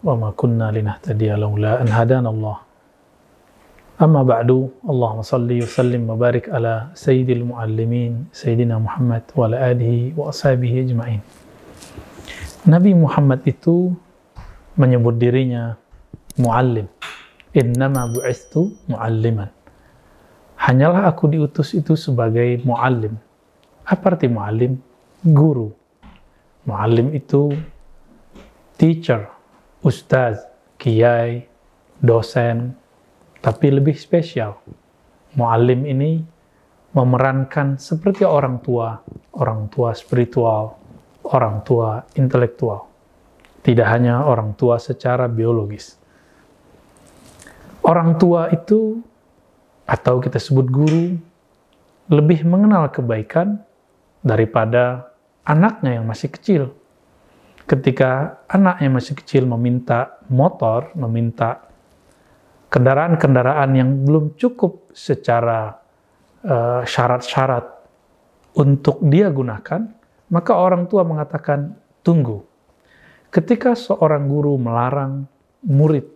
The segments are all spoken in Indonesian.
Wa ma kunna linahtadiya laula an hadana Allah. Amma ba'du, Allahumma salli wa sallim wa barik ala sayyidil muallimin, sayyidina Muhammad wa ala alihi wa ashabihi ajma'in. Nabi Muhammad itu menyebut dirinya muallim. Innama bu'istu mualliman. Hanyalah aku diutus itu sebagai muallim. Apa arti muallim? Guru. Muallim itu teacher, ustaz, kiai, dosen, tapi lebih spesial. Muallim ini memerankan seperti orang tua, orang tua spiritual, orang tua intelektual. Tidak hanya orang tua secara biologis. Orang tua itu, atau kita sebut guru, lebih mengenal kebaikan daripada anaknya yang masih kecil. Ketika anak yang masih kecil meminta motor, meminta kendaraan-kendaraan yang belum cukup secara uh, syarat-syarat untuk dia gunakan, maka orang tua mengatakan, tunggu. Ketika seorang guru melarang murid,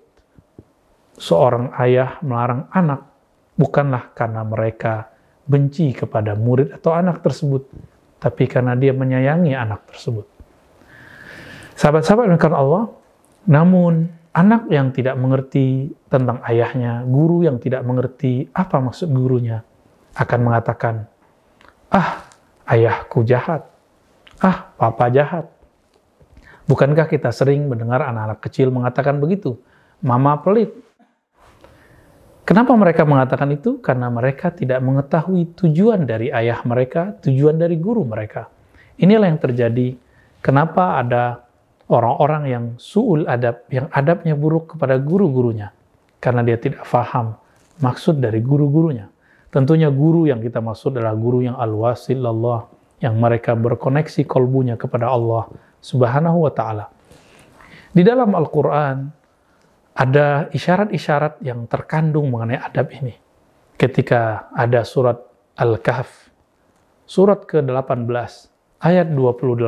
seorang ayah melarang anak, bukanlah karena mereka benci kepada murid atau anak tersebut, tapi karena dia menyayangi anak tersebut. Sahabat-sahabat yang Allah, namun anak yang tidak mengerti tentang ayahnya, guru yang tidak mengerti apa maksud gurunya, akan mengatakan, ah ayahku jahat, ah papa jahat. Bukankah kita sering mendengar anak-anak kecil mengatakan begitu? Mama pelit. Kenapa mereka mengatakan itu? Karena mereka tidak mengetahui tujuan dari ayah mereka, tujuan dari guru mereka. Inilah yang terjadi. Kenapa ada orang-orang yang suul adab, yang adabnya buruk kepada guru-gurunya. Karena dia tidak faham maksud dari guru-gurunya. Tentunya guru yang kita maksud adalah guru yang al-wasil Allah, yang mereka berkoneksi kolbunya kepada Allah subhanahu wa ta'ala. Di dalam Al-Quran, ada isyarat-isyarat yang terkandung mengenai adab ini. Ketika ada surat Al-Kahf, surat ke-18, ayat 28,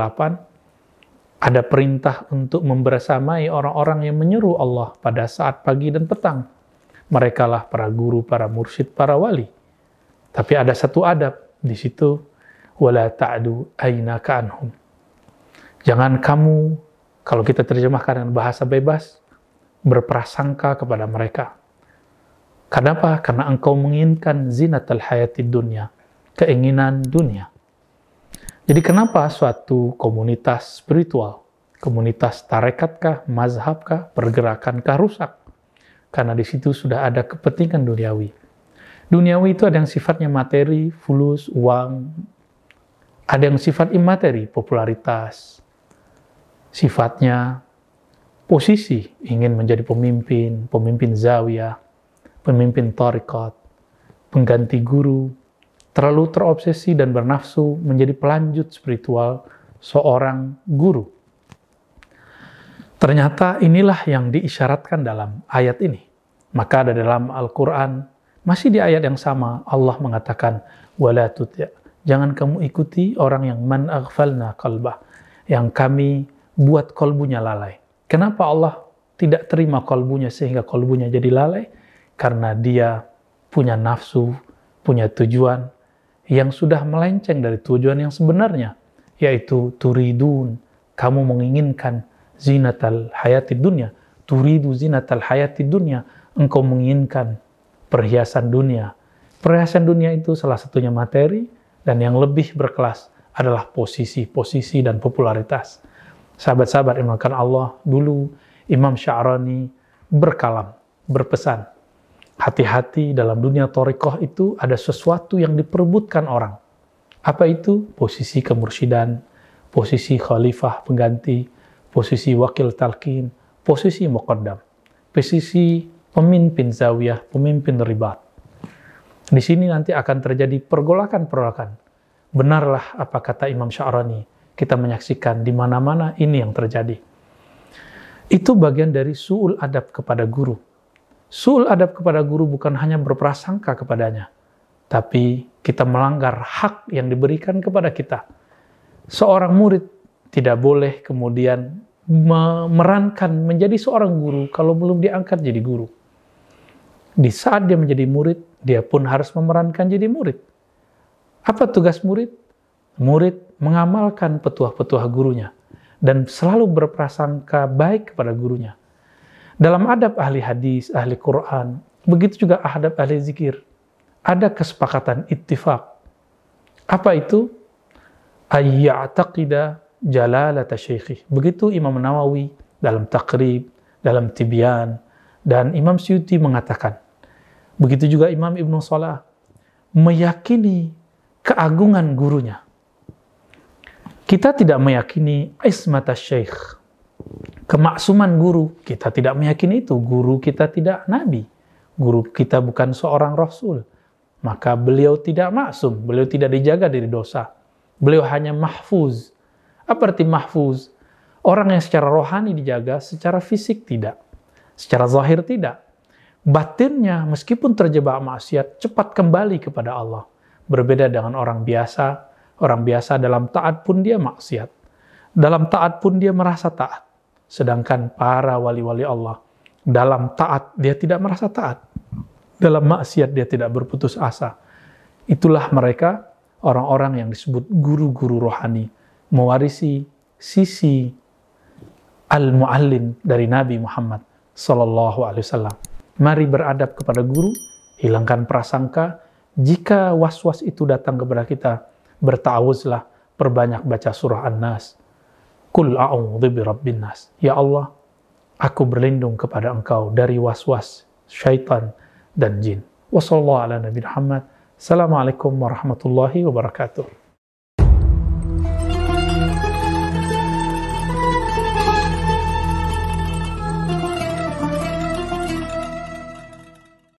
ada perintah untuk membersamai orang-orang yang menyeru Allah pada saat pagi dan petang. Mereka lah para guru, para mursyid, para wali. Tapi ada satu adab di situ, wala ta'du aina anhum. Jangan kamu, kalau kita terjemahkan dengan bahasa bebas, berprasangka kepada mereka. Kenapa? Karena engkau menginginkan zinatal hayati dunia, keinginan dunia. Jadi kenapa suatu komunitas spiritual, komunitas tarekatkah, mazhabkah, pergerakankah rusak? Karena di situ sudah ada kepentingan duniawi. Duniawi itu ada yang sifatnya materi, fulus, uang. Ada yang sifat imateri, popularitas. Sifatnya posisi, ingin menjadi pemimpin, pemimpin zawiyah, pemimpin tarekat, pengganti guru, terlalu terobsesi dan bernafsu menjadi pelanjut spiritual seorang guru. Ternyata inilah yang diisyaratkan dalam ayat ini. Maka ada dalam Al-Quran, masih di ayat yang sama, Allah mengatakan, wala tutya. Jangan kamu ikuti orang yang man aghfalna kalbah, yang kami buat kolbunya lalai. Kenapa Allah tidak terima kolbunya sehingga kolbunya jadi lalai? Karena dia punya nafsu, punya tujuan, yang sudah melenceng dari tujuan yang sebenarnya, yaitu turidun, kamu menginginkan zinatal hayati dunia, turidu zinatal hayati dunia, engkau menginginkan perhiasan dunia. Perhiasan dunia itu salah satunya materi, dan yang lebih berkelas adalah posisi, posisi dan popularitas. Sahabat-sahabat yang Allah, dulu Imam Sya'rani berkalam, berpesan, hati-hati dalam dunia torikoh itu ada sesuatu yang diperebutkan orang. Apa itu? Posisi kemursidan, posisi khalifah pengganti, posisi wakil talqin, posisi muqaddam, posisi pemimpin zawiyah, pemimpin ribat. Di sini nanti akan terjadi pergolakan-pergolakan. Benarlah apa kata Imam Sya'rani. Kita menyaksikan di mana-mana ini yang terjadi. Itu bagian dari su'ul adab kepada guru Sul adab kepada guru bukan hanya berprasangka kepadanya, tapi kita melanggar hak yang diberikan kepada kita. seorang murid tidak boleh kemudian memerankan menjadi seorang guru kalau belum diangkat jadi guru. Di saat dia menjadi murid, dia pun harus memerankan jadi murid. Apa tugas murid? Murid mengamalkan petuah-petuah gurunya dan selalu berprasangka baik kepada gurunya. Dalam adab ahli hadis, ahli Quran, begitu juga adab ahli zikir, ada kesepakatan ittifaq. Apa itu? Ayya'taqida jalalata syekhi. Begitu Imam Nawawi dalam takrib, dalam tibyan, dan Imam Syuti mengatakan, begitu juga Imam Ibnu Salah, meyakini keagungan gurunya. Kita tidak meyakini ismata syekh, kemaksuman guru. Kita tidak meyakini itu. Guru kita tidak nabi. Guru kita bukan seorang rasul. Maka beliau tidak maksum. Beliau tidak dijaga dari dosa. Beliau hanya mahfuz apa arti mahfuz? Orang yang secara rohani dijaga, secara fisik tidak. Secara zahir tidak. Batinnya meskipun terjebak maksiat, cepat kembali kepada Allah. Berbeda dengan orang biasa. Orang biasa dalam taat pun dia maksiat. Dalam taat pun dia merasa taat. Sedangkan para wali-wali Allah, dalam taat dia tidak merasa taat. Dalam maksiat dia tidak berputus asa. Itulah mereka orang-orang yang disebut guru-guru rohani mewarisi sisi al-muallim dari Nabi Muhammad sallallahu alaihi wasallam. Mari beradab kepada guru, hilangkan prasangka. Jika was-was itu datang kepada kita, bertawuzlah, perbanyak baca surah An-Nas. Kul a'udzu birabbin nas. Ya Allah, aku berlindung kepada Engkau dari was-was syaitan dan jin. Wassallallahu. Assalamualaikum warahmatullahi wabarakatuh.